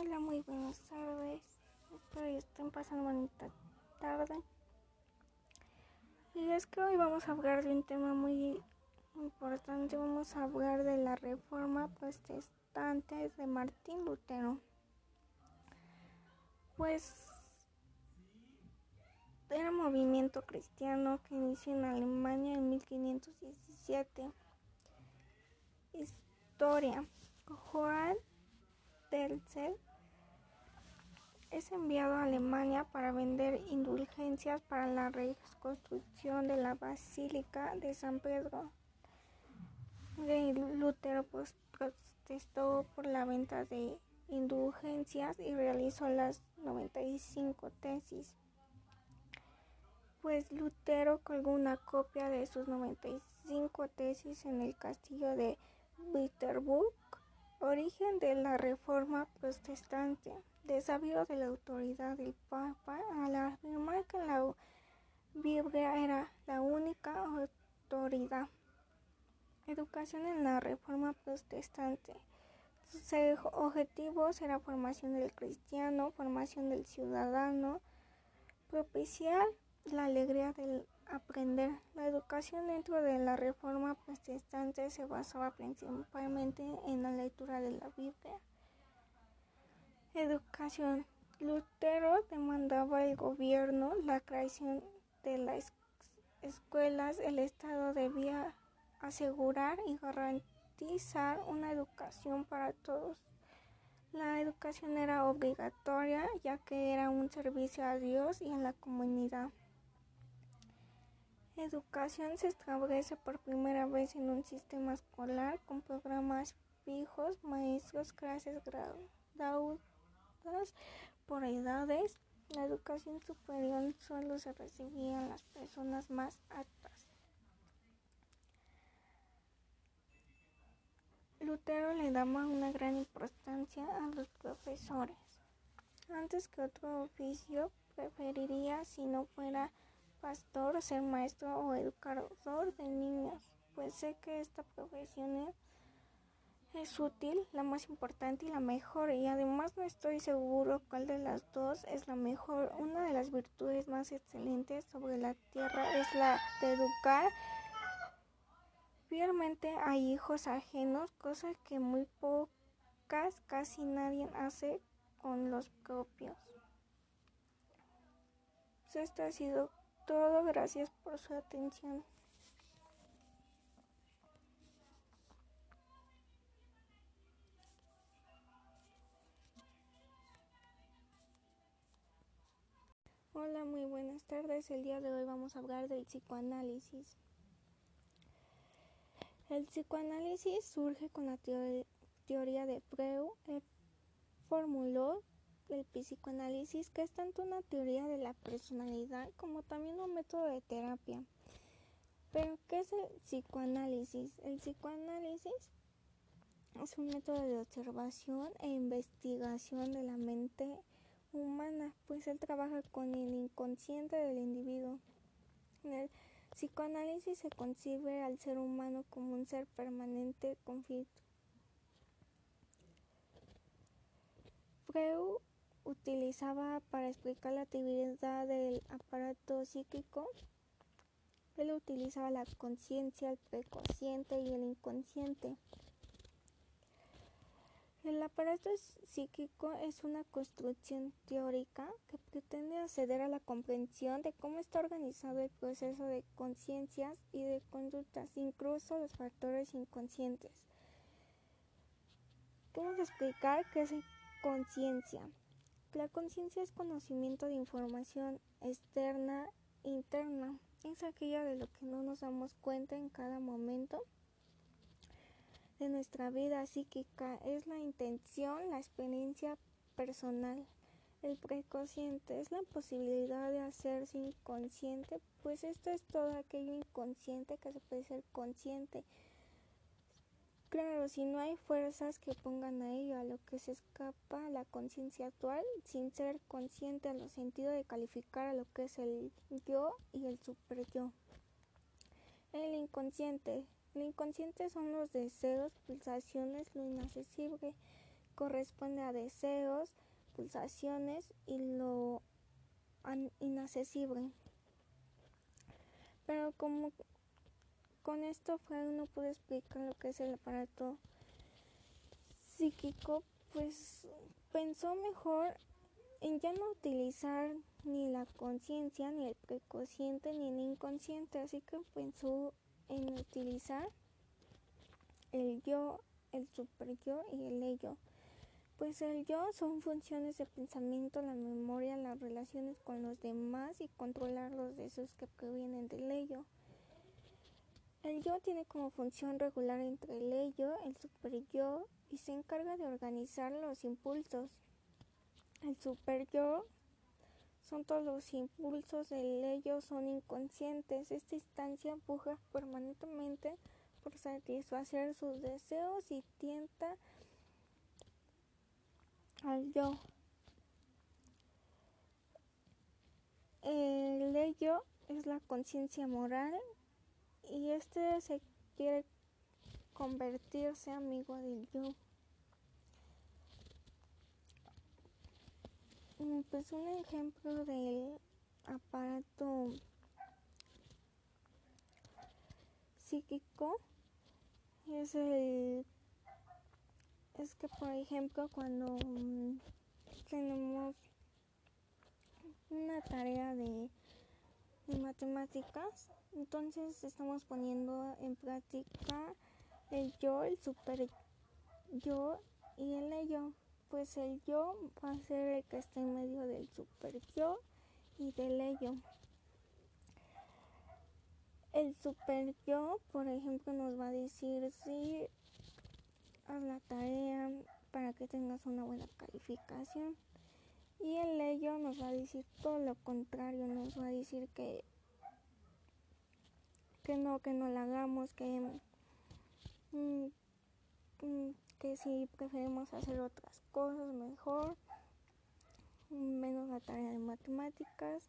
Hola, muy buenas tardes. Espero que estén pasando bonita tarde. Y es que hoy vamos a hablar de un tema muy importante. Vamos a hablar de la reforma protestante de Martín Lutero. Pues era movimiento cristiano que inició en Alemania en 1517. Historia. Juan Telcel es enviado a Alemania para vender indulgencias para la reconstrucción de la Basílica de San Pedro. Lutero pues, protestó por la venta de indulgencias y realizó las 95 tesis. Pues Lutero colgó una copia de sus 95 tesis en el castillo de Wittenberg Origen de la Reforma Protestante. Desafío de la autoridad del Papa al afirmar que la Biblia era la única autoridad. Educación en la Reforma Protestante. Sus objetivos eran formación del cristiano, formación del ciudadano, propiciar la alegría del aprender. La educación dentro de la Reforma Protestante se basaba principalmente en la lectura de la Biblia. Educación. Lutero demandaba al gobierno la creación de las escuelas. El Estado debía asegurar y garantizar una educación para todos. La educación era obligatoria ya que era un servicio a Dios y a la comunidad. Educación se establece por primera vez en un sistema escolar con programas fijos, maestros, clases graduadas por edades. La educación superior solo se recibía en las personas más altas. Lutero le daba una gran importancia a los profesores. Antes que otro oficio, preferiría si no fuera pastor, ser maestro o educador de niños, pues sé que esta profesión es, útil, la más importante y la mejor, y además no estoy seguro cuál de las dos es la mejor. Una de las virtudes más excelentes sobre la tierra es la de educar fielmente a hijos ajenos, cosa que muy pocas, casi nadie hace con los propios. Pues esto ha sido todo. Gracias por su atención. Hola, muy buenas tardes. El día de hoy vamos a hablar del psicoanálisis. El psicoanálisis surge con la teoría de Freud. formuló el psicoanálisis, que es tanto una teoría de la personalidad como también un método de terapia. Pero, ¿qué es el psicoanálisis? El psicoanálisis es un método de observación e investigación de la mente humana, pues él trabaja con el inconsciente del individuo. En el psicoanálisis se concibe al ser humano como un ser permanente conflicto. Freud utilizaba para explicar la actividad del aparato psíquico. Él utilizaba la conciencia, el preconsciente y el inconsciente. El aparato psíquico es una construcción teórica que pretende acceder a la comprensión de cómo está organizado el proceso de conciencias y de conductas, incluso los factores inconscientes. A explicar qué es conciencia. La conciencia es conocimiento de información externa e interna. Es aquella de lo que no nos damos cuenta en cada momento de nuestra vida psíquica. Es la intención, la experiencia personal. El preconsciente es la posibilidad de hacerse inconsciente, pues esto es todo aquello inconsciente que se puede ser consciente. Claro, si no hay fuerzas que pongan a ello, a lo que se escapa la conciencia actual, sin ser consciente en los sentido de calificar a lo que es el yo y el super yo. El inconsciente. El inconsciente son los deseos, pulsaciones, lo inaccesible, corresponde a deseos, pulsaciones y lo inaccesible. Pero como con esto Freud no pudo explicar lo que es el aparato psíquico, pues pensó mejor en ya no utilizar ni la conciencia, ni el preconsciente, ni el inconsciente, así que pensó en utilizar el yo, el super yo y el ello. Pues el yo son funciones de pensamiento, la memoria, las relaciones con los demás y controlar los deseos que provienen del ello. El yo tiene como función regular entre el ello, el super yo y se encarga de organizar los impulsos. El super yo son todos los impulsos del ello son inconscientes. Esta instancia empuja permanentemente por satisfacer sus deseos y tienta al yo. El ello es la conciencia moral y este se quiere convertirse amigo del yo. Pues un ejemplo del aparato psíquico es el es que por ejemplo cuando mm, tenemos una tarea de, matemáticas entonces estamos poniendo en práctica el yo el super yo y el ello pues el yo va a ser el que está en medio del super yo y del ello el super yo por ejemplo nos va a decir si haz la tarea para que tengas una buena calificación. Y el ello nos va a decir todo lo contrario, nos va a decir que, que no, que no la hagamos, que, mm, mm, que si preferimos hacer otras cosas mejor, menos la tarea de matemáticas.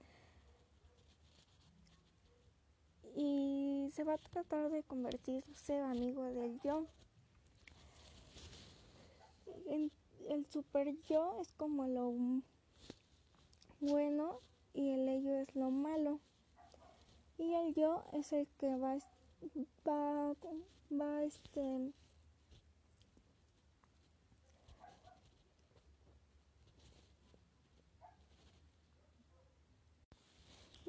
Y se va a tratar de convertirse amigo del yo el, super yo es como lo bueno y el ello es lo malo. Y el yo es el que va, va, va este,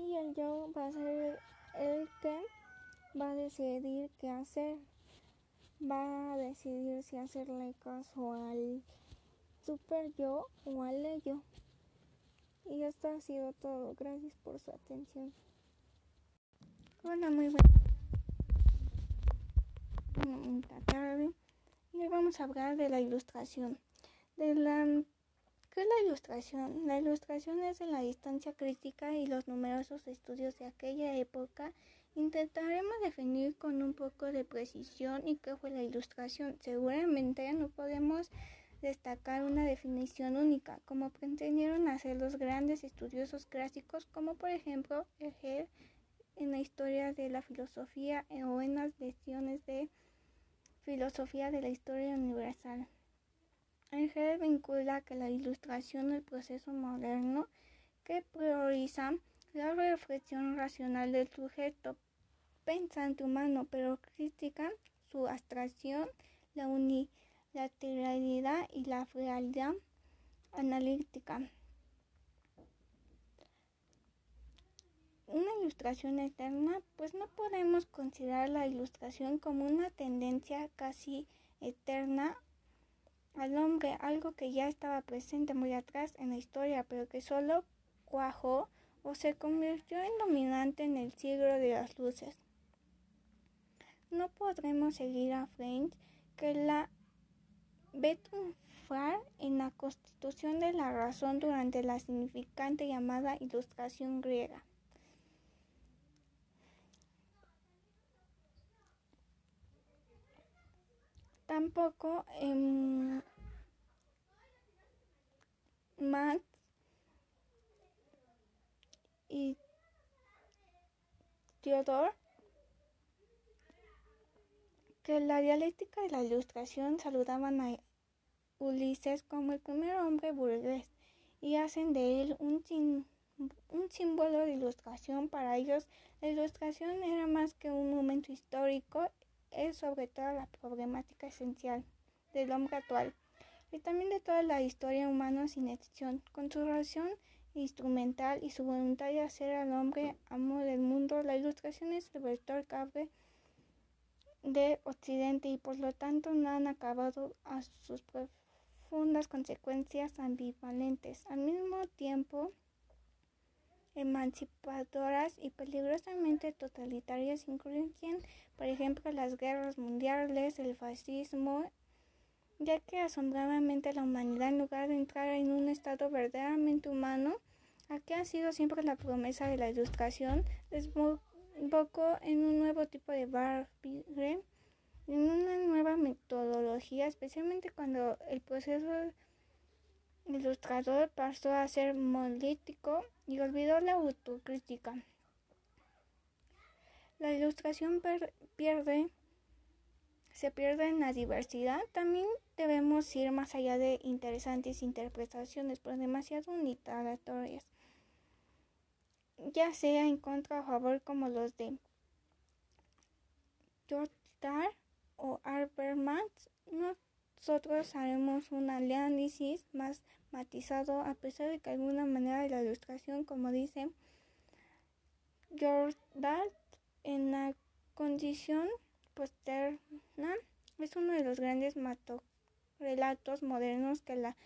y el yo va a ser el que va a decidir qué hacer va a decidir si hacerle caso al super yo o al ello. Y esto ha sido todo. Gracias por su atención. Hola, muy buena tarde. Y hoy vamos a hablar de la ilustración. De la ¿Qué es la ilustración? La ilustración es en la distancia crítica y los numerosos estudios de aquella época Intentaremos definir con un poco de precisión y qué fue la ilustración. Seguramente no podemos destacar una definición única, como pretendieron hacer los grandes estudiosos clásicos, como por ejemplo Hegel en la historia de la filosofía o en las lecciones de filosofía de la historia universal. Hegel vincula que la ilustración el proceso moderno que prioriza la reflexión racional del sujeto pensante humano, pero critica su abstracción, la unilateralidad y la realidad analítica. Una ilustración eterna, pues no podemos considerar la ilustración como una tendencia casi eterna al hombre, algo que ya estaba presente muy atrás en la historia, pero que solo cuajó o se convirtió en dominante en el siglo de las luces. No podremos seguir a French que la ve triunfar en la constitución de la razón durante la significante llamada ilustración griega. Tampoco en Max y Theodore que la dialéctica y la ilustración saludaban a Ulises como el primer hombre burgués y hacen de él un, un símbolo de ilustración. Para ellos, la ilustración era más que un momento histórico, es sobre todo la problemática esencial del hombre actual y también de toda la historia humana sin excepción, con su relación instrumental y su voluntad de hacer al hombre amo del mundo. La ilustración es el vector cable de Occidente y por lo tanto no han acabado a sus profundas consecuencias ambivalentes. Al mismo tiempo, emancipadoras y peligrosamente totalitarias incluyen, por ejemplo, las guerras mundiales, el fascismo, ya que asombradamente la humanidad, en lugar de entrar en un estado verdaderamente humano, aquí ha sido siempre la promesa de la ilustración, desembocó en un nuevo tipo de barbarie, en una nueva metodología, especialmente cuando el proceso ilustrador pasó a ser monolítico y olvidó la autocrítica. La ilustración pierde se pierde en la diversidad, también debemos ir más allá de interesantes interpretaciones, pero demasiado unitarias, ya sea en contra o a favor como los de George o Habermas. Nosotros haremos un análisis más matizado, a pesar de que alguna manera de la ilustración, como dice George en la condición posterna es uno de los grandes relatos modernos que la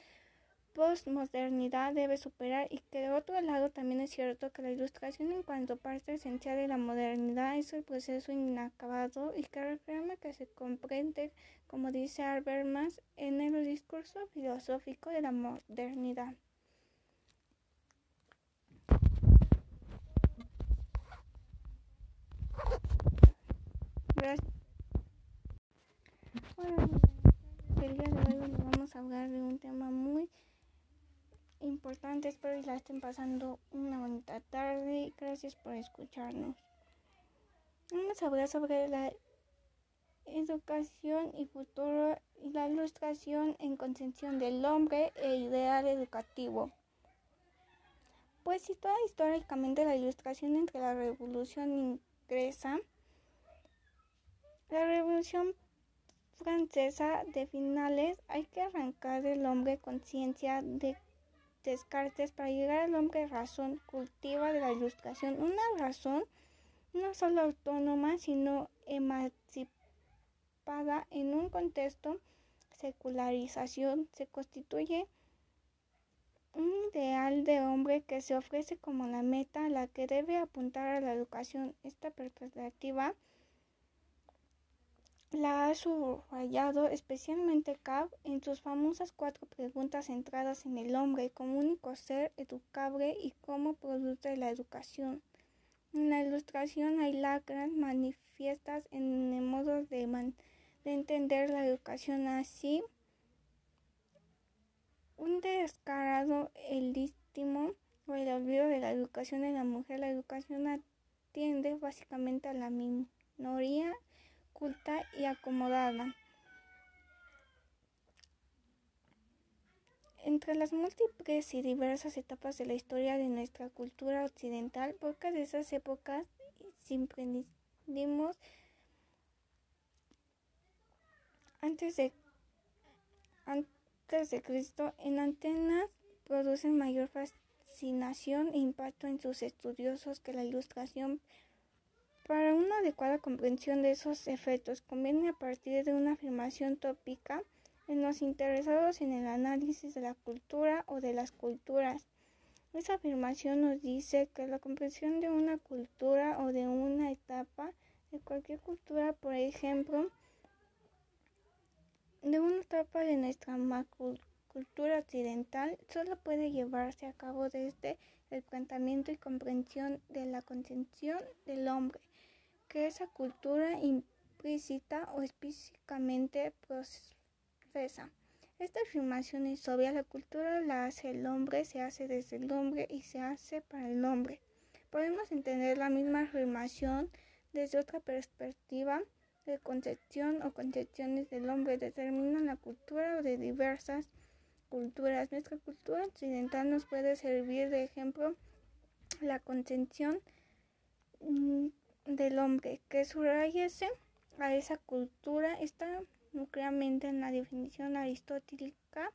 postmodernidad debe superar y que de otro lado también es cierto que la ilustración en cuanto parte esencial de la modernidad es el proceso inacabado y que reclama que se comprende, como dice Habermas, en el discurso filosófico de la modernidad. Gracias. Hola, el día de hoy vamos a hablar de un tema muy importante. Espero que la estén pasando una bonita tarde. Gracias por escucharnos. Vamos a hablar sobre la educación y futuro y la ilustración en concepción del hombre e ideal educativo. Pues situada históricamente la ilustración entre la revolución inglesa, la revolución francesa de finales hay que arrancar del hombre conciencia de Descartes para llegar al hombre razón cultiva de la ilustración, una razón no solo autónoma, sino emancipada en un contexto secularización, se constituye un ideal de hombre que se ofrece como la meta a la que debe apuntar a la educación. Esta perspectiva la ha subrayado especialmente Cab en sus famosas cuatro preguntas centradas en el hombre como único ser educable y como producto de la educación. En la ilustración hay lacras manifiestas en el modo de, de entender la educación así. Un descarado el o el olvido de la educación de la mujer. La educación atiende básicamente a la minoría culta y acomodada. Entre las múltiples y diversas etapas de la historia de nuestra cultura occidental, pocas de esas épocas dimos antes de, antes de Cristo en Atenas producen mayor fascinación e impacto en sus estudiosos que la ilustración para una adecuada comprensión de esos efectos, conviene a partir de una afirmación tópica en los interesados en el análisis de la cultura o de las culturas. Esa afirmación nos dice que la comprensión de una cultura o de una etapa de cualquier cultura, por ejemplo, de una etapa de nuestra cultura occidental, solo puede llevarse a cabo desde el planteamiento y comprensión de la concepción del hombre que esa cultura implícita o específicamente procesa. Esta afirmación es obvia, la cultura la hace el hombre, se hace desde el hombre y se hace para el hombre. Podemos entender la misma afirmación desde otra perspectiva de concepción o concepciones del hombre determinan la cultura de diversas culturas. Nuestra cultura occidental nos puede servir de ejemplo la concepción mm, del hombre que subrayese a esa cultura está nuclearmente en la definición aristotélica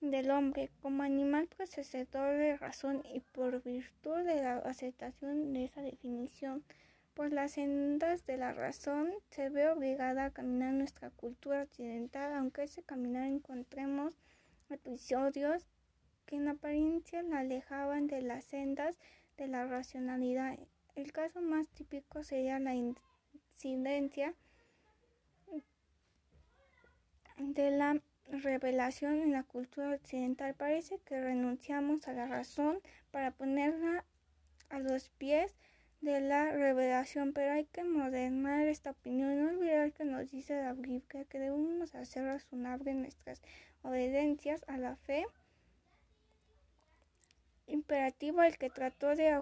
del hombre como animal procesador de razón y por virtud de la aceptación de esa definición por las sendas de la razón se ve obligada a caminar nuestra cultura occidental, aunque ese caminar encontremos episodios que en apariencia la alejaban de las sendas de la racionalidad. El caso más típico sería la incidencia de la revelación en la cultura occidental. Parece que renunciamos a la razón para ponerla a los pies de la revelación, pero hay que modernar esta opinión, no olvidar que nos dice la Biblia que debemos hacer razonable nuestras obediencias a la fe imperativo al que trató de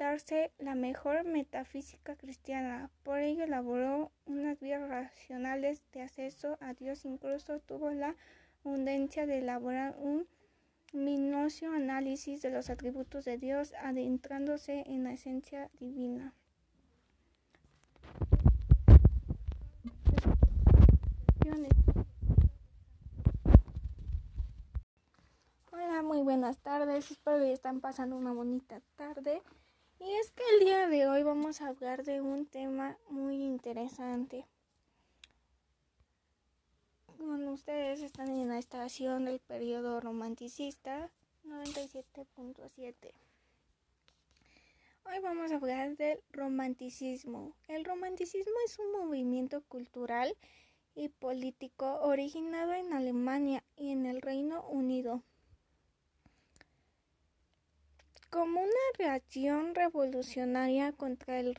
ajustarse la mejor metafísica cristiana. Por ello elaboró unas vías racionales de acceso a Dios, incluso tuvo la abundancia de elaborar un minucio análisis de los atributos de Dios, adentrándose en la esencia divina. Hola, muy buenas tardes, espero que están pasando una bonita tarde. Y es que el día de hoy vamos a hablar de un tema muy interesante con ustedes están en la estación del periodo romanticista 97.7. Hoy vamos a hablar del romanticismo. El romanticismo es un movimiento cultural y político originado en Alemania y en el Reino Unido. Como una reacción revolucionaria contra el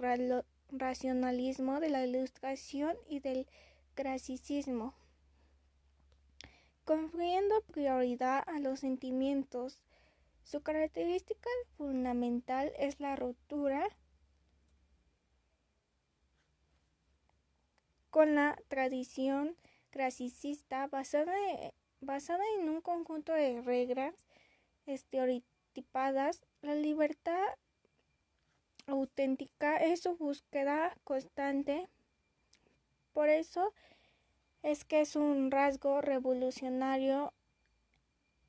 racionalismo de la ilustración y del clasicismo confiriendo prioridad a los sentimientos. Su característica fundamental es la ruptura con la tradición clasicista basada, basada en un conjunto de reglas estereotipadas. La libertad auténtica es su búsqueda constante. Por eso, es que es un rasgo revolucionario,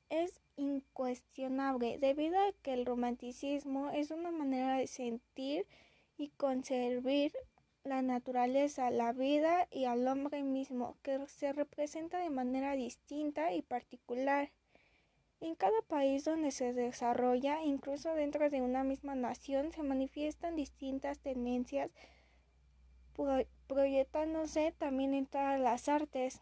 es incuestionable, debido a que el romanticismo es una manera de sentir y conservar la naturaleza, la vida y al hombre mismo, que se representa de manera distinta y particular. En cada país donde se desarrolla, incluso dentro de una misma nación, se manifiestan distintas tendencias proyectándose también en todas las artes.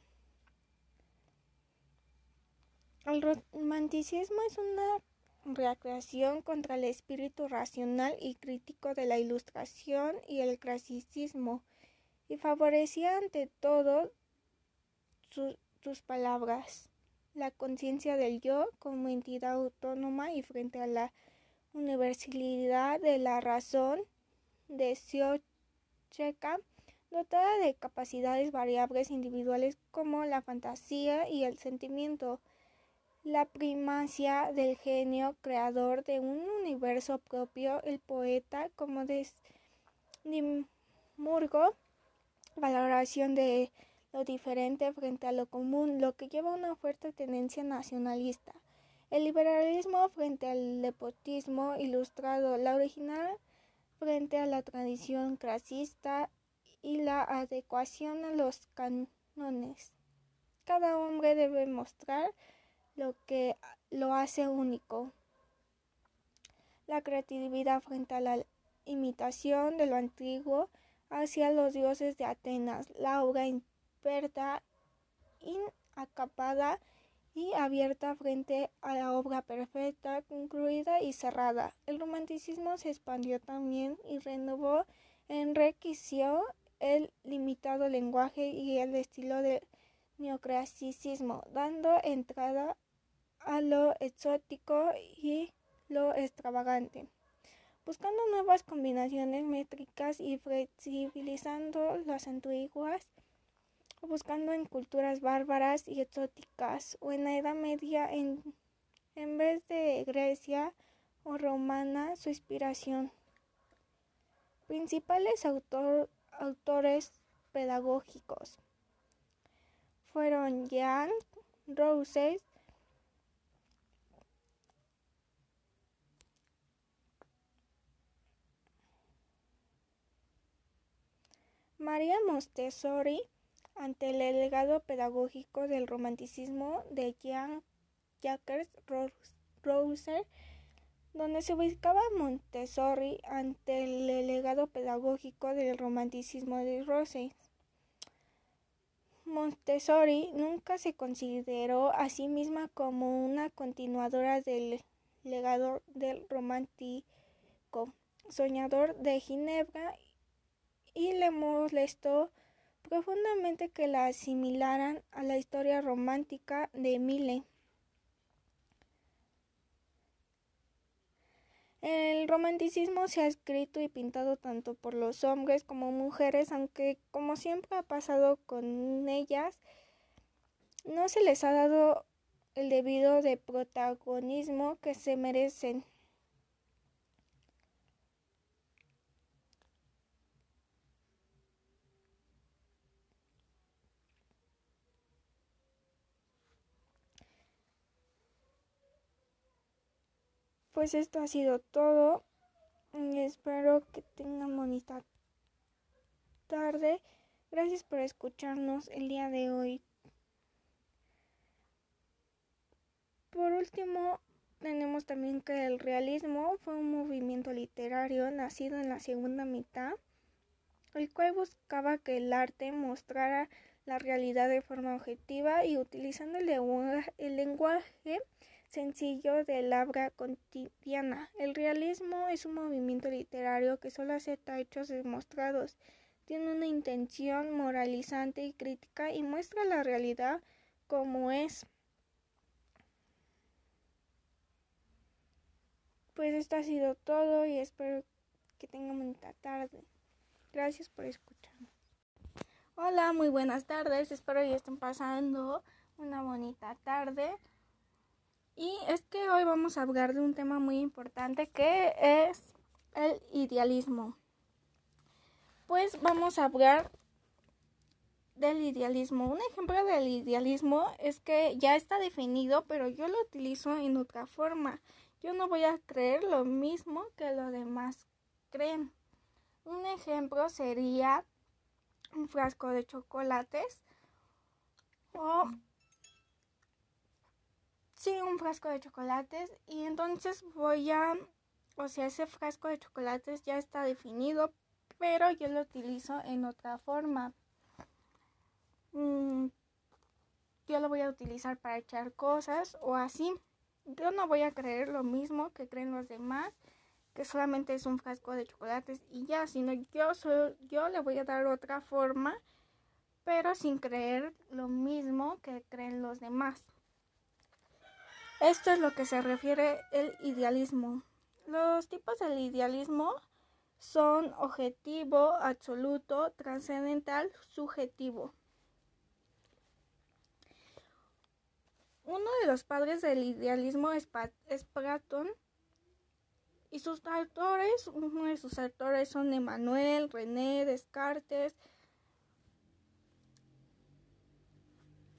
El romanticismo es una reacción contra el espíritu racional y crítico de la ilustración y el clasicismo y favorecía ante todo sus palabras, la conciencia del yo como entidad autónoma y frente a la universalidad de la razón de Siocheka dotada de capacidades variables individuales como la fantasía y el sentimiento, la primacia del genio creador de un universo propio, el poeta como Dimurgo, valoración de lo diferente frente a lo común, lo que lleva a una fuerte tendencia nacionalista. El liberalismo frente al nepotismo ilustrado, la original frente a la tradición clasista y la adecuación a los cánones. Cada hombre debe mostrar lo que lo hace único. La creatividad frente a la imitación de lo antiguo hacia los dioses de Atenas, la obra imperta, inacapada y abierta frente a la obra perfecta, concluida y cerrada. El romanticismo se expandió también y renovó, enriqueció el limitado lenguaje y el estilo del neoclasicismo, dando entrada a lo exótico y lo extravagante. buscando nuevas combinaciones métricas y flexibilizando las antiguas, buscando en culturas bárbaras y exóticas, o en la Edad Media en, en vez de Grecia o romana su inspiración. Principales autores pedagógicos fueron Jean Roses, María Montessori ante el legado pedagógico del romanticismo de Jean-Jacques Rousseau, donde se ubicaba Montessori ante el legado pedagógico del romanticismo de Rousseau. Montessori nunca se consideró a sí misma como una continuadora del legado del romántico soñador de Ginebra y le molestó profundamente que la asimilaran a la historia romántica de Mille. El romanticismo se ha escrito y pintado tanto por los hombres como mujeres, aunque como siempre ha pasado con ellas, no se les ha dado el debido de protagonismo que se merecen. Pues esto ha sido todo. Espero que tengan bonita tarde. Gracias por escucharnos el día de hoy. Por último, tenemos también que el realismo fue un movimiento literario nacido en la segunda mitad, el cual buscaba que el arte mostrara la realidad de forma objetiva y utilizando el lenguaje, sencillo del habla cotidiana. El realismo es un movimiento literario que solo acepta hechos demostrados, tiene una intención moralizante y crítica y muestra la realidad como es. Pues esto ha sido todo y espero que tengan bonita tarde. Gracias por escucharme. Hola, muy buenas tardes. Espero que estén pasando una bonita tarde. Y es que hoy vamos a hablar de un tema muy importante que es el idealismo. Pues vamos a hablar del idealismo. Un ejemplo del idealismo es que ya está definido, pero yo lo utilizo en otra forma. Yo no voy a creer lo mismo que los demás creen. Un ejemplo sería un frasco de chocolates o Sí, un frasco de chocolates y entonces voy a, o sea, ese frasco de chocolates ya está definido, pero yo lo utilizo en otra forma. Mm, yo lo voy a utilizar para echar cosas o así. Yo no voy a creer lo mismo que creen los demás, que solamente es un frasco de chocolates y ya, sino yo, yo le voy a dar otra forma, pero sin creer lo mismo que creen los demás. Esto es lo que se refiere el idealismo. Los tipos del idealismo son objetivo, absoluto, trascendental, subjetivo. Uno de los padres del idealismo es, Platón y sus autores, uno de sus autores son Emmanuel, René, Descartes.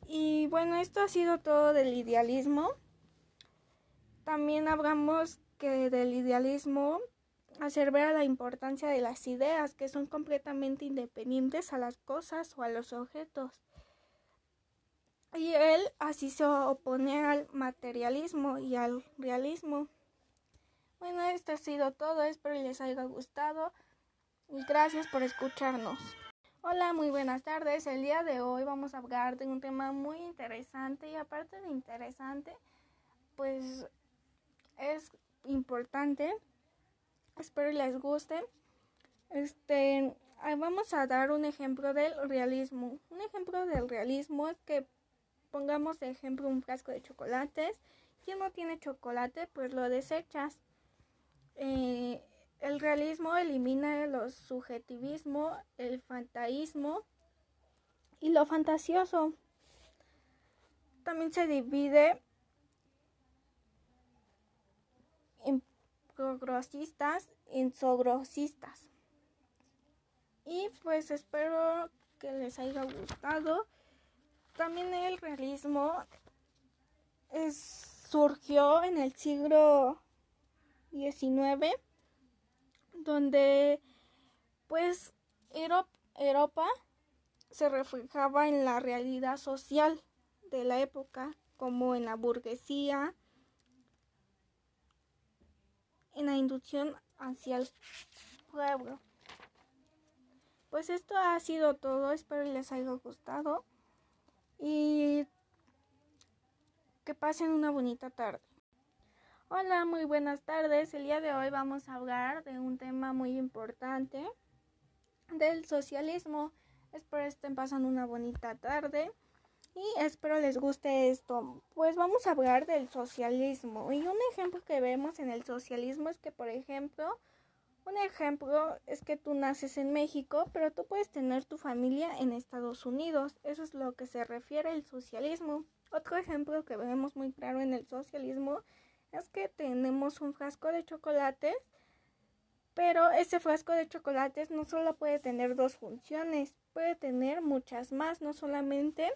Y bueno, esto ha sido todo del idealismo. También hablamos que del idealismo hacer ver la importancia de las ideas que son completamente independientes a las cosas o a los objetos. Y él así se opone al materialismo y al realismo. Bueno, esto ha sido todo, espero les haya gustado y gracias por escucharnos. Hola, muy buenas tardes. El día de hoy vamos a hablar de un tema muy interesante y aparte de interesante, pues es importante. Espero les guste. Este, vamos a dar un ejemplo del realismo. Un ejemplo del realismo es que pongamos ejemplo un frasco de chocolates. Si no tiene chocolate, pues lo desechas. Eh, el realismo elimina el subjetivismo, el fantaísmo y lo fantasioso. También se divide en en sogrosistas. Y pues espero que les haya gustado. También el realismo es, surgió en el siglo XIX, donde pues Europa se reflejaba en la realidad social de la época, como en la burguesía, en la inducción hacia el pueblo. Pues esto ha sido todo, espero les haya gustado y que pasen una bonita tarde. Hola, muy buenas tardes. El día de hoy vamos a hablar de un tema muy importante, del socialismo. Espero estén pasando una bonita tarde y espero les guste esto. Pues vamos a hablar del socialismo. Y un ejemplo que vemos en el socialismo es que, por ejemplo, un ejemplo es que tú naces en México, pero tú puedes tener tu familia en Estados Unidos. Eso es lo que se refiere al socialismo. Otro ejemplo que vemos muy claro en el socialismo es que tenemos un frasco de chocolates, pero ese frasco de chocolates no solo puede tener dos funciones, puede tener muchas más, no solamente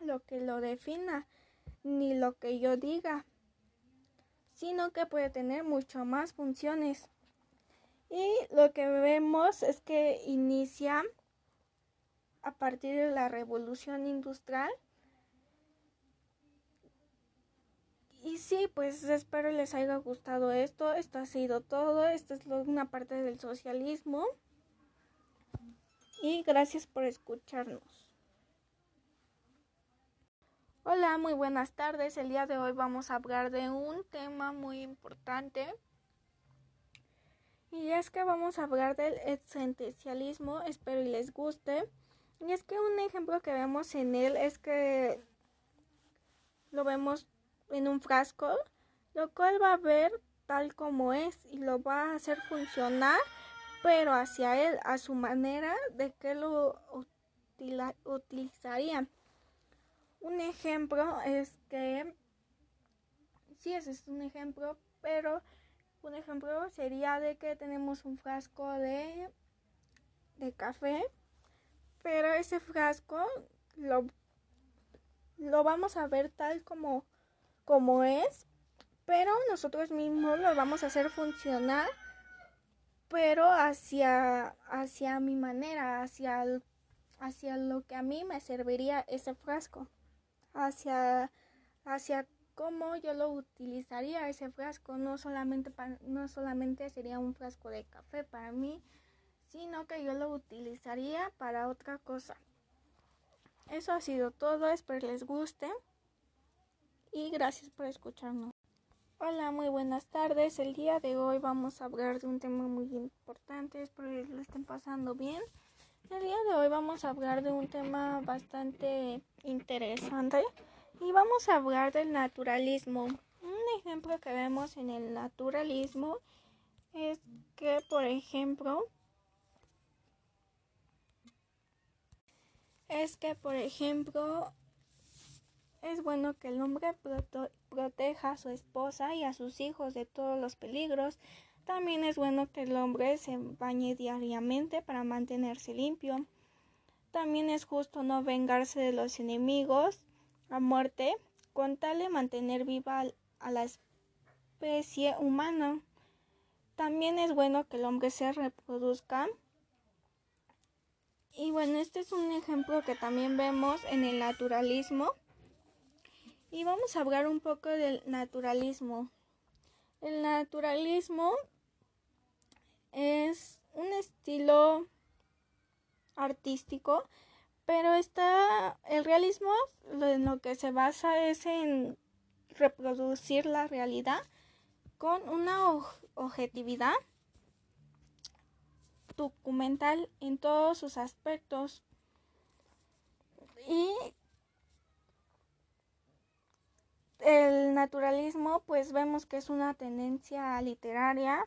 lo que lo defina, ni lo que yo diga, sino que puede tener mucho más funciones. Y lo que vemos es que inicia a partir de la revolución industrial. Y sí, pues espero les haya gustado esto. Esto ha sido todo. Esto es una parte del socialismo. Y gracias por escucharnos. Hola, muy buenas tardes. El día de hoy vamos a hablar de un tema muy importante y es que vamos a hablar del existencialismo, espero y les guste. Y es que un ejemplo que vemos en él es que lo vemos en un frasco, lo cual va a ver tal como es y lo va a hacer funcionar, pero hacia él, a su manera de que lo utilizaría. Un ejemplo es que, sí, ese es un ejemplo, pero un ejemplo sería de que tenemos un frasco de, de café, pero ese frasco lo, lo vamos a ver tal como, como es, pero nosotros mismos lo vamos a hacer funcionar, pero hacia, hacia mi manera, hacia, hacia lo que a mí me serviría ese frasco, hacia, hacia cómo yo lo utilizaría ese frasco. No solamente, no solamente sería un frasco de café para mí, sino que yo lo utilizaría para otra cosa. Eso ha sido todo, espero les guste y gracias por escucharnos. Hola, muy buenas tardes. El día de hoy vamos a hablar de un tema muy importante, espero que lo estén pasando bien. El día de hoy vamos a hablar de un tema bastante interesante y vamos a hablar del naturalismo. Un ejemplo que vemos en el naturalismo es que, por ejemplo, es que, por ejemplo, es bueno que el hombre proteja a su esposa y a sus hijos de todos los peligros. También es bueno que el hombre se bañe diariamente para mantenerse limpio. También es justo no vengarse de los enemigos a muerte con tal de mantener viva a la especie humana. También es bueno que el hombre se reproduzca. Y bueno, este es un ejemplo que también vemos en el naturalismo. Y vamos a hablar un poco del naturalismo. El naturalismo es un estilo artístico pero está el realismo en lo que se basa es en reproducir la realidad con una objetividad documental en todos sus aspectos. Y el naturalismo, pues vemos que es una tendencia literaria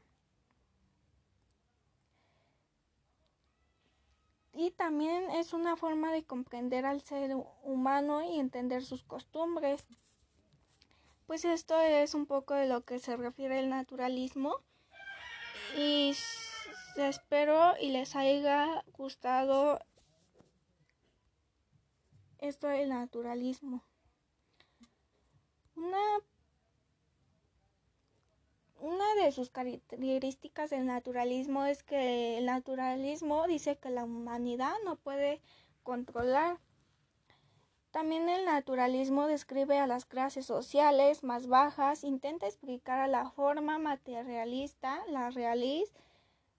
y también es una forma de comprender al ser humano y entender sus costumbres. Pues esto es un poco de lo que se refiere el naturalismo y espero y les haya gustado esto del naturalismo. Una, una de sus características del naturalismo es que el naturalismo dice que la humanidad no puede controlar. También el naturalismo describe a las clases sociales más bajas, intenta explicar a la forma materialista, la raíz,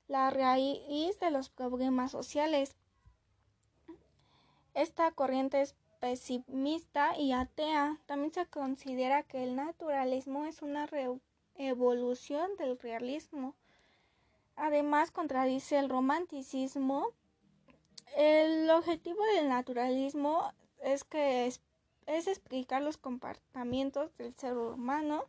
la raíz de los problemas sociales. Esta corriente es pesimista y atea. También se considera que el naturalismo es una evolución del realismo. Además, contradice el romanticismo. El objetivo del naturalismo es que es, explicar los comportamientos del ser humano.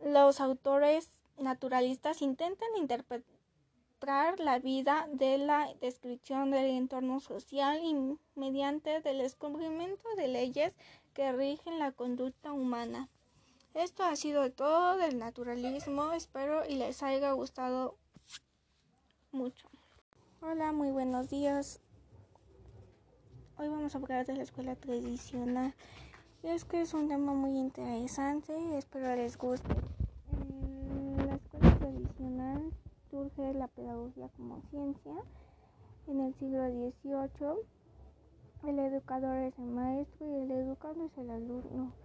Los autores naturalistas intentan interpretar la vida de la descripción del entorno social y mediante el descubrimiento de leyes que rigen la conducta humana. Esto ha sido todo del naturalismo, espero y les haya gustado mucho. Hola, muy buenos días. Hoy vamos a hablar de la escuela tradicional. Es que es un tema muy interesante espero les guste. la escuela tradicional surge la pedagogía como ciencia. En el siglo XVIII, el educador es el maestro y el educando es el alumno.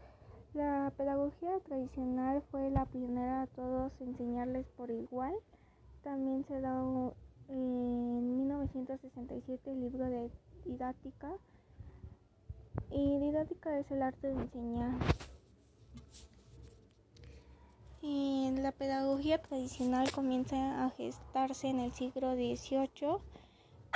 La pedagogía tradicional fue la pionera a todos enseñarles por igual. También se da en 1967 el libro de didáctica. Y didáctica es el arte de enseñar. La pedagogía tradicional comienza a gestarse en el siglo XVIII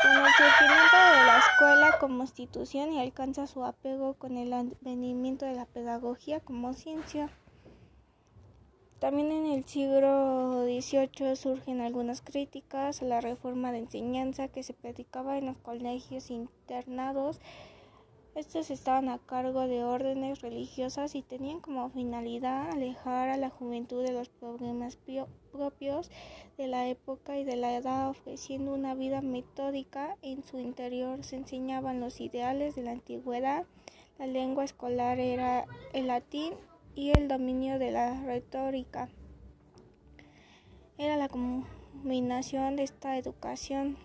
con el surgimiento de la escuela como institución y alcanza su apego con el advenimiento de la pedagogía como ciencia. También en el siglo XVIII surgen algunas críticas a la reforma de enseñanza que se predicaba en los colegios internados estos estaban a cargo de órdenes religiosas y tenían como finalidad alejar a la juventud de los problemas propios de la época y de la edad, ofreciendo una vida metódica. En su interior se enseñaban los ideales de la antigüedad. La lengua escolar era el latín y el dominio de la retórica. Era la combinación de esta educación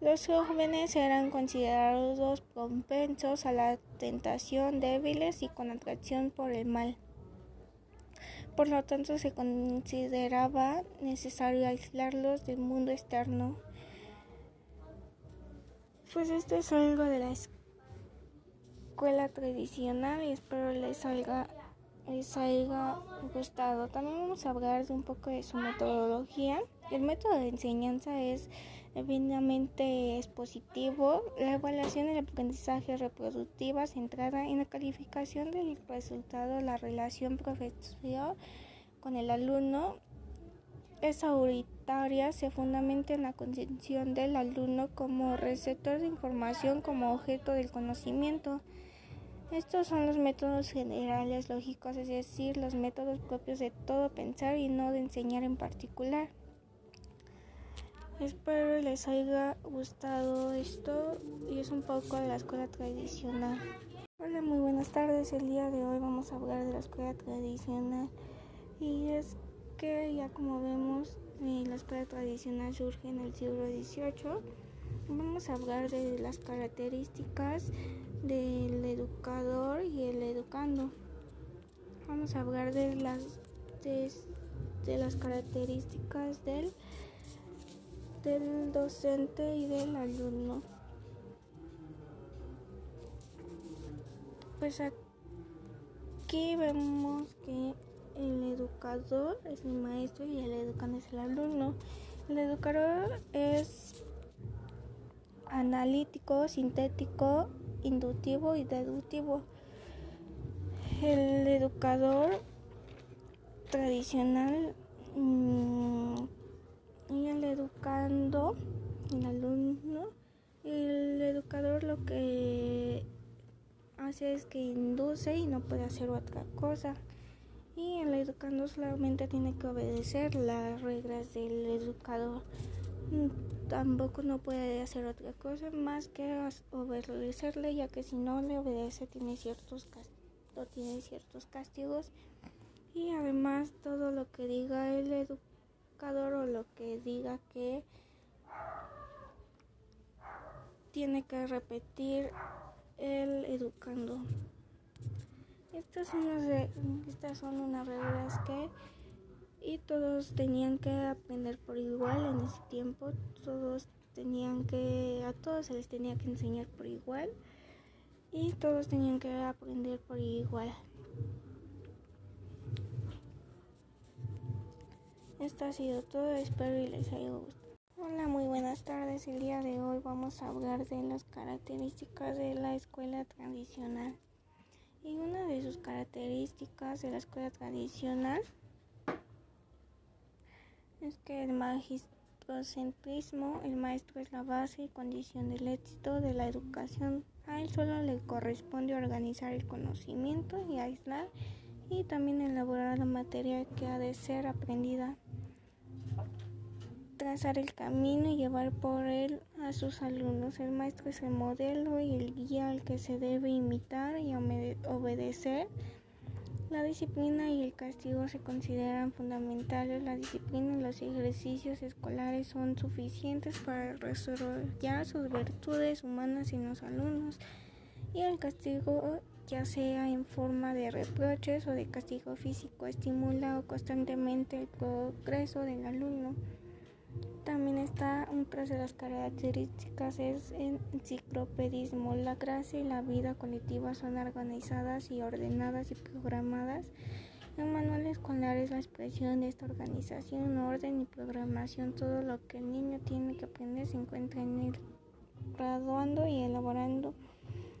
los jóvenes eran considerados propensos a la tentación, débiles y con atracción por el mal. Por lo tanto, se consideraba necesario aislarlos del mundo externo. Pues esto es algo de la escuela tradicional y espero les haya, les haya gustado. También vamos a hablar de un poco de su metodología. El método de enseñanza es evidentemente expositivo, la evaluación del aprendizaje reproductiva centrada en la calificación del resultado, la relación profesor con el alumno es autoritaria, se fundamenta en la concepción del alumno como receptor de información como objeto del conocimiento. Estos son los métodos generales lógicos, es decir, los métodos propios de todo pensar y no de enseñar en particular. Espero les haya gustado esto y es un poco de la escuela tradicional. Hola, muy buenas tardes. El día de hoy vamos a hablar de la escuela tradicional y es que ya como vemos eh, la escuela tradicional surge en el siglo XVIII. Vamos a hablar de las características del educador y el educando. Vamos a hablar de las de, las características del del docente y del alumno. Pues aquí vemos que el educador es el maestro y el educando es el alumno. El educador es analítico, sintético, inductivo y deductivo. El educador tradicional mm, y el educando, el alumno El educador lo que hace es que induce y no puede hacer otra cosa. Y el educando solamente tiene que obedecer las reglas del educador. Mm, tampoco no puede hacer otra cosa más que obedecerle, ya que si no le obedece tiene ciertos, tiene ciertos castigos. Y además todo lo que diga el educador o lo que diga que tiene que repetir el educando. Estas son, unas, estas son unas reglas que y todos tenían que aprender por igual en ese tiempo, todos tenían que, a todos se les tenía que enseñar por igual y todos tenían que aprender por igual. Esto ha sido todo, espero y les haya gustado. Hola, muy buenas tardes. El día de hoy vamos a hablar de las características de la escuela tradicional. Y una de sus características de la escuela tradicional es que el magistrocentrismo, el maestro es la base y condición del éxito de la educación. A él solo le corresponde organizar el conocimiento y aislar y también elaborar la materia que ha de ser aprendida trazar el camino y llevar por él a sus alumnos. El maestro es el modelo y el guía al que se debe imitar y obedecer. La disciplina y el castigo se consideran fundamentales. La disciplina y los ejercicios escolares son suficientes para desarrollar sus virtudes humanas en los alumnos. Y el castigo, ya sea en forma de reproches o de castigo físico, estimula constantemente el progreso del alumno. También está otra de las características es el enciclopedismo. La clase y la vida colectiva son organizadas y ordenadas y programadas. El manual escolar es la expresión de esta organización, orden y programación. Todo lo que el niño tiene que aprender se encuentra en él, graduando y elaborando.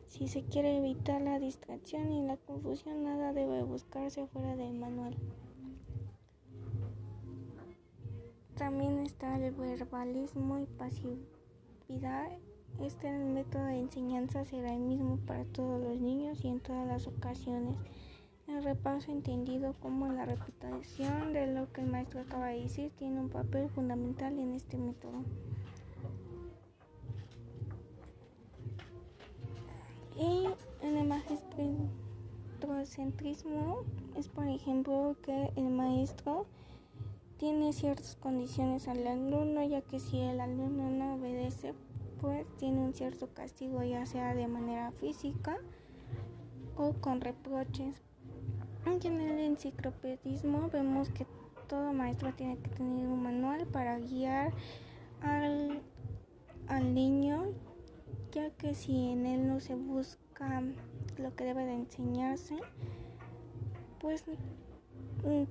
Si se quiere evitar la distracción y la confusión, nada debe buscarse fuera del manual. También está el verbalismo y pasividad. Este método de enseñanza será el mismo para todos los niños y en todas las ocasiones. El repaso entendido como la repetición de lo que el maestro acaba de decir tiene un papel fundamental en este método. Y en el magistrocentrismo es por ejemplo que el maestro tiene ciertas condiciones al alumno, ya que si el alumno no obedece, pues tiene un cierto castigo, ya sea de manera física o con reproches. En el enciclopedismo vemos que todo maestro tiene que tener un manual para guiar al, al niño, ya que si en él no se busca lo que debe de enseñarse, pues mm,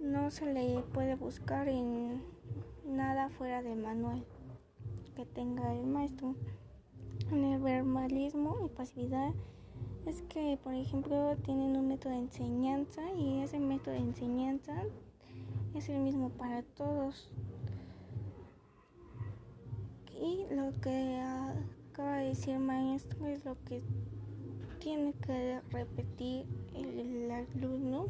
no se le puede buscar en nada fuera del manual que tenga el maestro. En el verbalismo y pasividad es que, por ejemplo, tienen un método de enseñanza y ese método de enseñanza es el mismo para todos. Y lo que acaba de decir el maestro es lo que tiene que repetir el alumno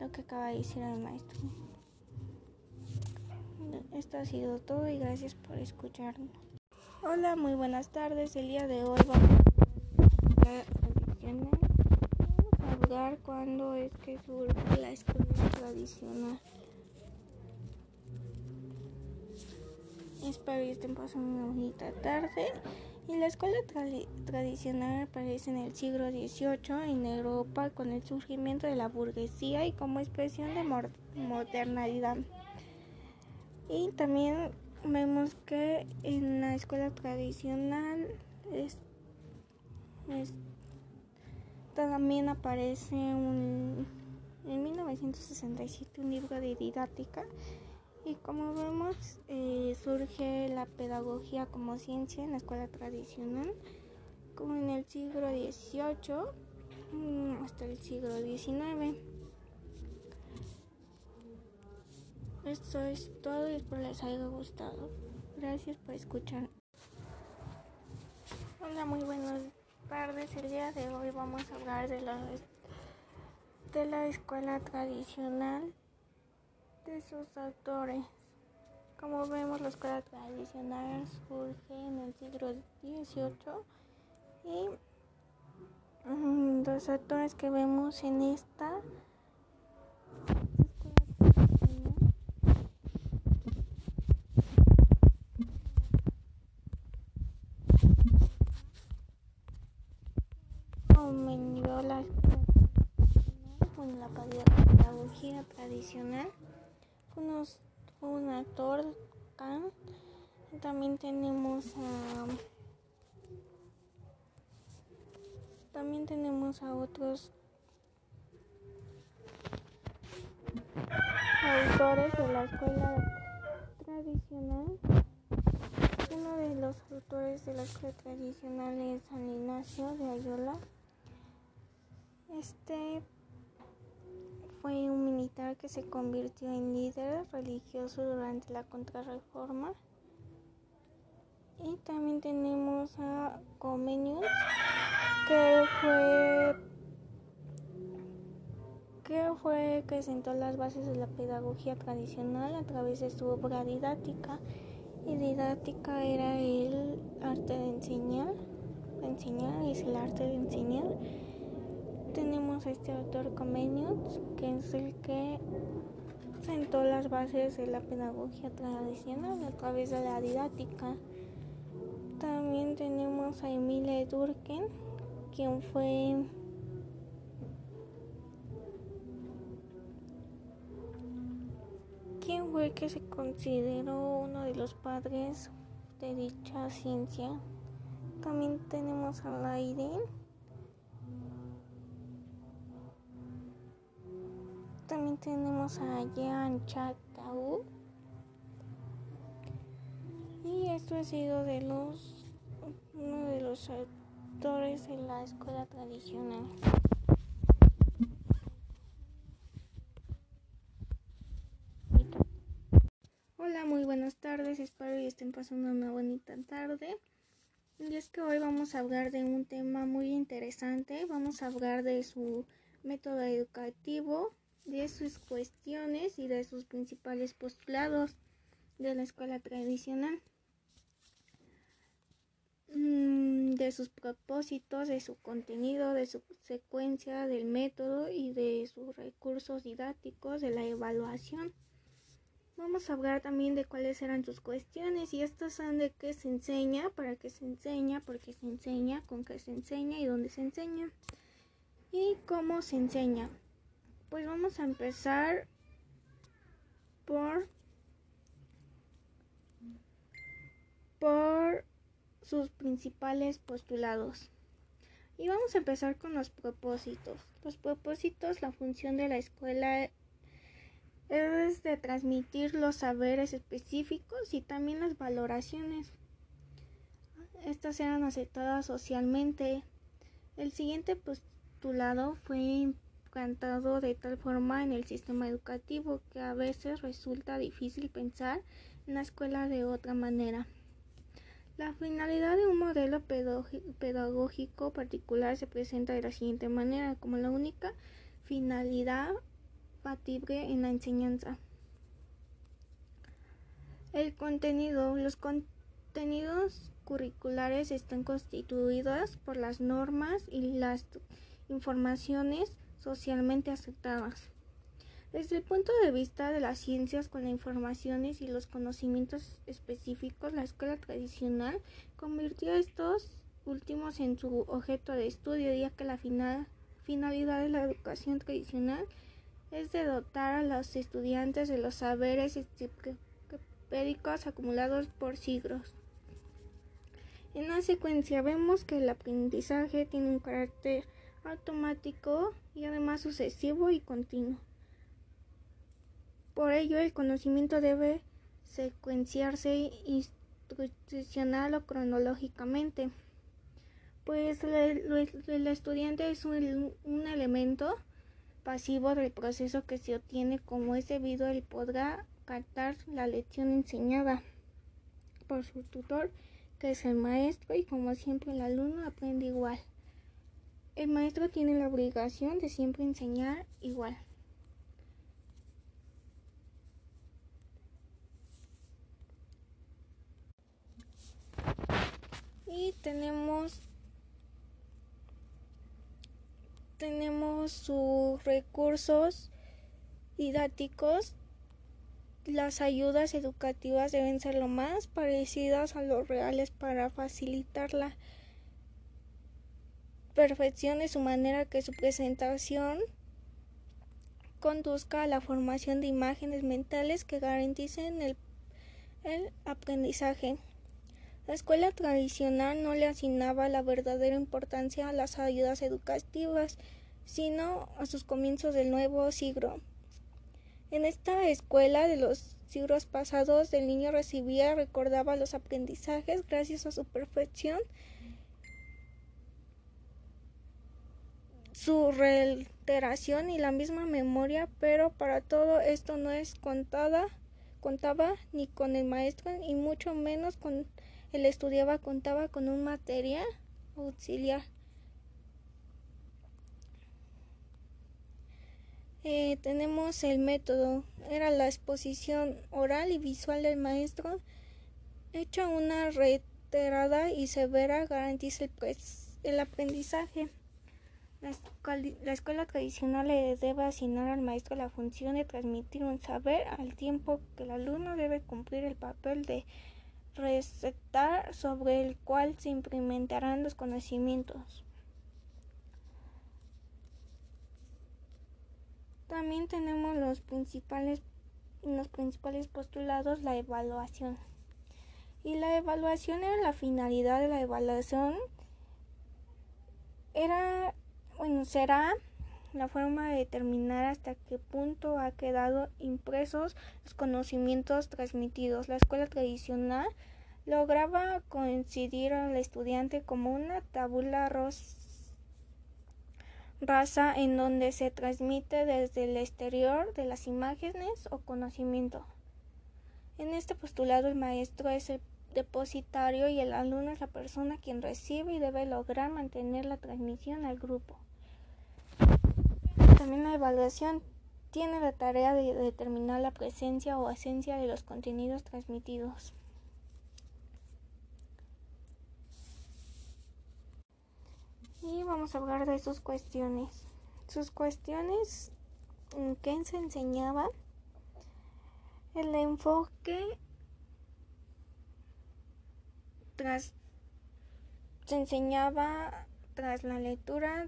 lo que acaba de decir el maestro. Esto ha sido todo y gracias por escucharnos. Hola, muy buenas tardes. El día de hoy vamos a hablar cuándo es que surge la escuela tradicional. Espero que estén pasando una bonita tarde. Y la escuela tradicional aparece en el siglo XVIII en Europa con el surgimiento de la burguesía y como expresión de modernidad. Y también vemos que en la escuela tradicional también aparece un, en 1967 un libro de didáctica y como vemos, eh, surge la pedagogía como ciencia en la escuela tradicional, como en el siglo XVIII mm, hasta el siglo XIX. Esto es todo y espero les haya gustado. Gracias por escuchar. Hola, muy buenas tardes. El día de hoy vamos a hablar de la, de la escuela tradicional, de sus autores. Como vemos, la escuela tradicional surge en el siglo XVIII y mm, los autores que vemos en esta aumentó la con la pedagogía tradicional unos, un actor también tenemos a también tenemos a otros autores de la escuela tradicional. Uno de los autores de la escuela tradicional es San Ignacio de Ayola este fue un militar que se convirtió en líder religioso durante la contrarreforma. Y también tenemos a Comenius, que fue que fue que sentó las bases de la pedagogía tradicional a través de su obra didáctica. Y didáctica era el arte de enseñar, enseñar es el arte de enseñar tenemos a este autor Comenius, que es el que sentó las bases de la pedagogía tradicional a través de la didáctica. También tenemos a Emile Durkheim, quien fue quien fue que se consideró uno de los padres de dicha ciencia. También tenemos a Leiden También tenemos a Jean Chatau. Y esto ha sido de los uno de los autores de la escuela tradicional. Hola, muy buenas tardes. Espero que estén pasando una bonita tarde. Y es que hoy vamos a hablar de un tema muy interesante. Vamos a hablar de su método educativo, de sus cuestiones y de sus principales postulados de la escuela tradicional, mm, de sus propósitos, de su contenido, de su secuencia, del método y de sus recursos didácticos, de la evaluación. Vamos a hablar también de cuáles eran sus cuestiones y estas son de qué se enseña, para qué se enseña, por qué se enseña, con qué se enseña y dónde se enseña y cómo se enseña. Pues vamos a empezar por por sus principales postulados. Y vamos a empezar con los propósitos. Los propósitos, la función de la escuela es de transmitir los saberes específicos y también las valoraciones. Estas eran aceptadas socialmente. El siguiente postulado fue de tal forma en el sistema educativo que a veces resulta difícil pensar en la escuela de otra manera. La finalidad de un modelo pedagógico particular se presenta de la siguiente manera como la única finalidad factible en la enseñanza. El contenido, los contenidos curriculares están constituidos por las normas y las informaciones socialmente aceptadas. Desde el punto de vista de las ciencias con las informaciones y los conocimientos específicos, la escuela tradicional convirtió a estos últimos en su objeto de estudio, ya que la finalidad de la educación tradicional es de dotar a los estudiantes de los saberes enciclopédicos acumulados por siglos. En la secuencia vemos que el aprendizaje tiene un carácter automático y además sucesivo y continuo. Por ello, el conocimiento debe secuenciarse institucional o cronológicamente, pues el, estudiante es un, un, elemento pasivo del proceso que se obtiene como es debido él podrá captar la lección enseñada por su tutor que es el maestro y como siempre el alumno aprende igual. El maestro tiene la obligación de siempre enseñar igual. Y tenemos tenemos sus recursos didácticos. Las ayudas educativas deben ser lo más parecidas a los reales para facilitar la perfección de su manera que su presentación conduzca a la formación de imágenes mentales que garanticen el, el aprendizaje. La escuela tradicional no le asignaba la verdadera importancia a las ayudas educativas, sino a sus comienzos del nuevo siglo. En esta escuela de los siglos pasados, el niño recibía, recordaba los aprendizajes gracias a su perfección, su reiteración y la misma memoria, pero para todo esto no es contada, contaba ni con el maestro y mucho menos con él estudiaba contaba con un material auxiliar. Eh, tenemos el método, era la exposición oral y visual del maestro, hecha una reiterada y severa garantiza el, pues, el aprendizaje. La, la, escuela tradicional le debe asignar al maestro la función de transmitir un saber al tiempo que el alumno debe cumplir el papel de recetar sobre el cual se implementarán los conocimientos. También tenemos los principales, los principales postulados, la evaluación. Y la evaluación era la finalidad de la evaluación. Era, bueno, será la forma de determinar hasta qué punto ha quedado impresos los conocimientos transmitidos. La escuela tradicional lograba coincidir al estudiante como una tabula rasa en donde se transmite desde el exterior de las imágenes o conocimiento. En este postulado el maestro es el depositario y el alumno es la persona quien recibe y debe lograr mantener la transmisión al grupo. También la evaluación tiene la tarea de determinar la presencia o esencia de los contenidos transmitidos. Y vamos a hablar de sus cuestiones. Sus cuestiones que se enseñaba el enfoque tras se enseñaba tras la lectura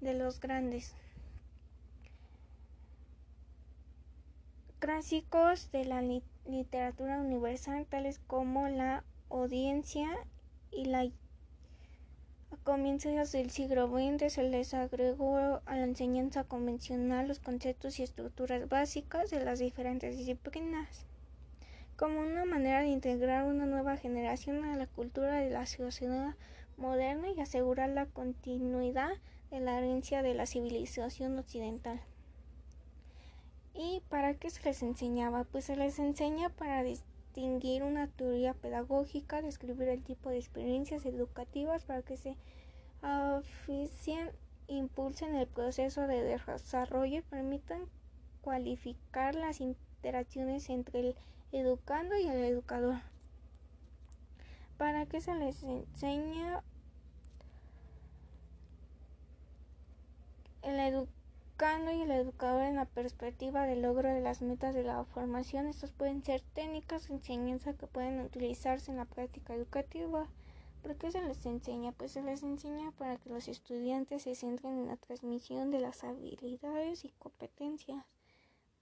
de los grandes. Clásicos de la literatura universal tales como la audiencia y la a comienzos del siglo XX se les agregó a la enseñanza convencional los conceptos y estructuras básicas de las diferentes disciplinas, como una manera de integrar una nueva generación a la cultura de la sociedad moderna y asegurar la continuidad de la herencia de la civilización occidental. ¿Y para qué se les enseñaba? Pues se les enseña para distinguir una teoría pedagógica, describir el tipo de experiencias educativas para que se oficien, impulsen el proceso de desarrollo y permitan cualificar las interacciones entre el educando y el educador. ¿Para qué se les enseña el educando y el educador en la perspectiva del logro de las metas de la formación. Estas pueden ser técnicas de enseñanza que pueden utilizarse en la práctica educativa. ¿Por qué se les enseña? Pues se les enseña para que los estudiantes se centren en la transmisión de las habilidades y competencias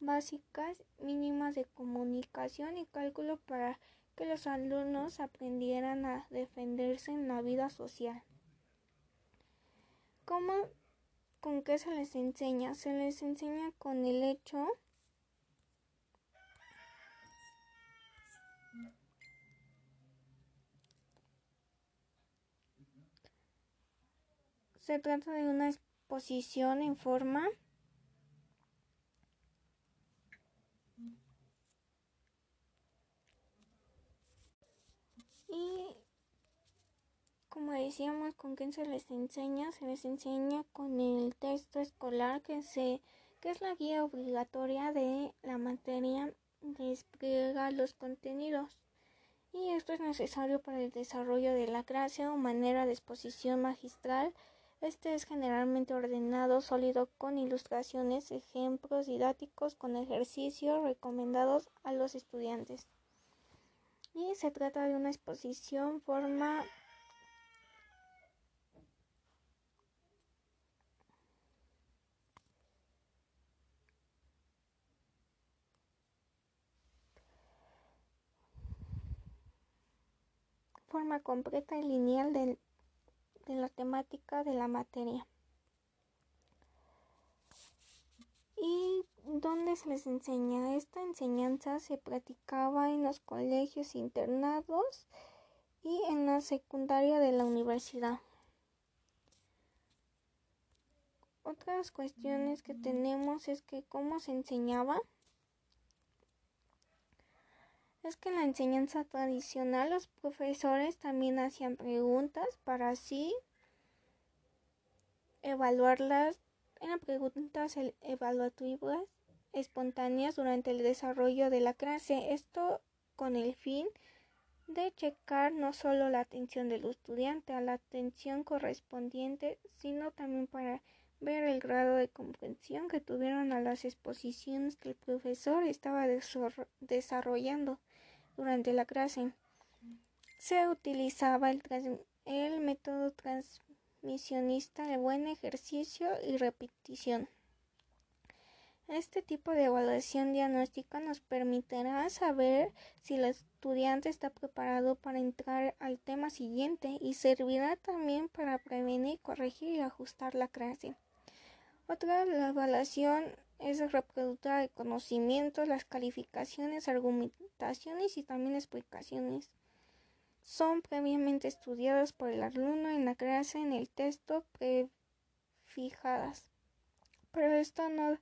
básicas mínimas de comunicación y cálculo para que los alumnos aprendieran a defenderse en la vida social. ¿Cómo ¿Con qué se les enseña? Se les enseña con el hecho Se trata de una exposición en forma decíamos con qué se les enseña, se les enseña con el texto escolar que se que es la guía obligatoria de la materia despliega los contenidos y esto es necesario para el desarrollo de la clase o manera de exposición magistral. Este es generalmente ordenado, sólido, con ilustraciones, ejemplos didácticos, con ejercicios recomendados a los estudiantes. Y se trata de una exposición forma forma completa y lineal de, la temática de la materia. ¿Y dónde se les enseña? Esta enseñanza se practicaba en los colegios internados y en la secundaria de la universidad. Otras cuestiones que tenemos es que cómo se enseñaba es que en la enseñanza tradicional los profesores también hacían preguntas para así evaluarlas, eran preguntas evaluativas espontáneas durante el desarrollo de la clase, esto con el fin de checar no solo la atención del estudiante a la atención correspondiente, sino también para ver el grado de comprensión que tuvieron a las exposiciones que el profesor estaba desarrollando durante la clase. Se utilizaba el, método transmisionista de buen ejercicio y repetición. Este tipo de evaluación diagnóstica nos permitirá saber si el estudiante está preparado para entrar al tema siguiente y servirá también para prevenir, corregir y ajustar la clase. Otra la evaluación es reproductora de conocimientos, las calificaciones, argumentaciones y también explicaciones. Son previamente estudiadas por el alumno en la clase en el texto prefijadas. Pero esto no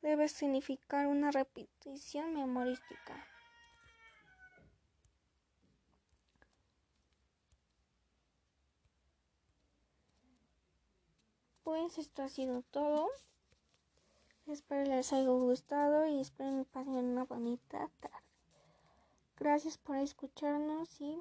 debe significar una repetición memorística. Pues esto ha sido todo. Espero les haya gustado y espero que pasen una bonita tarde. Gracias por escucharnos y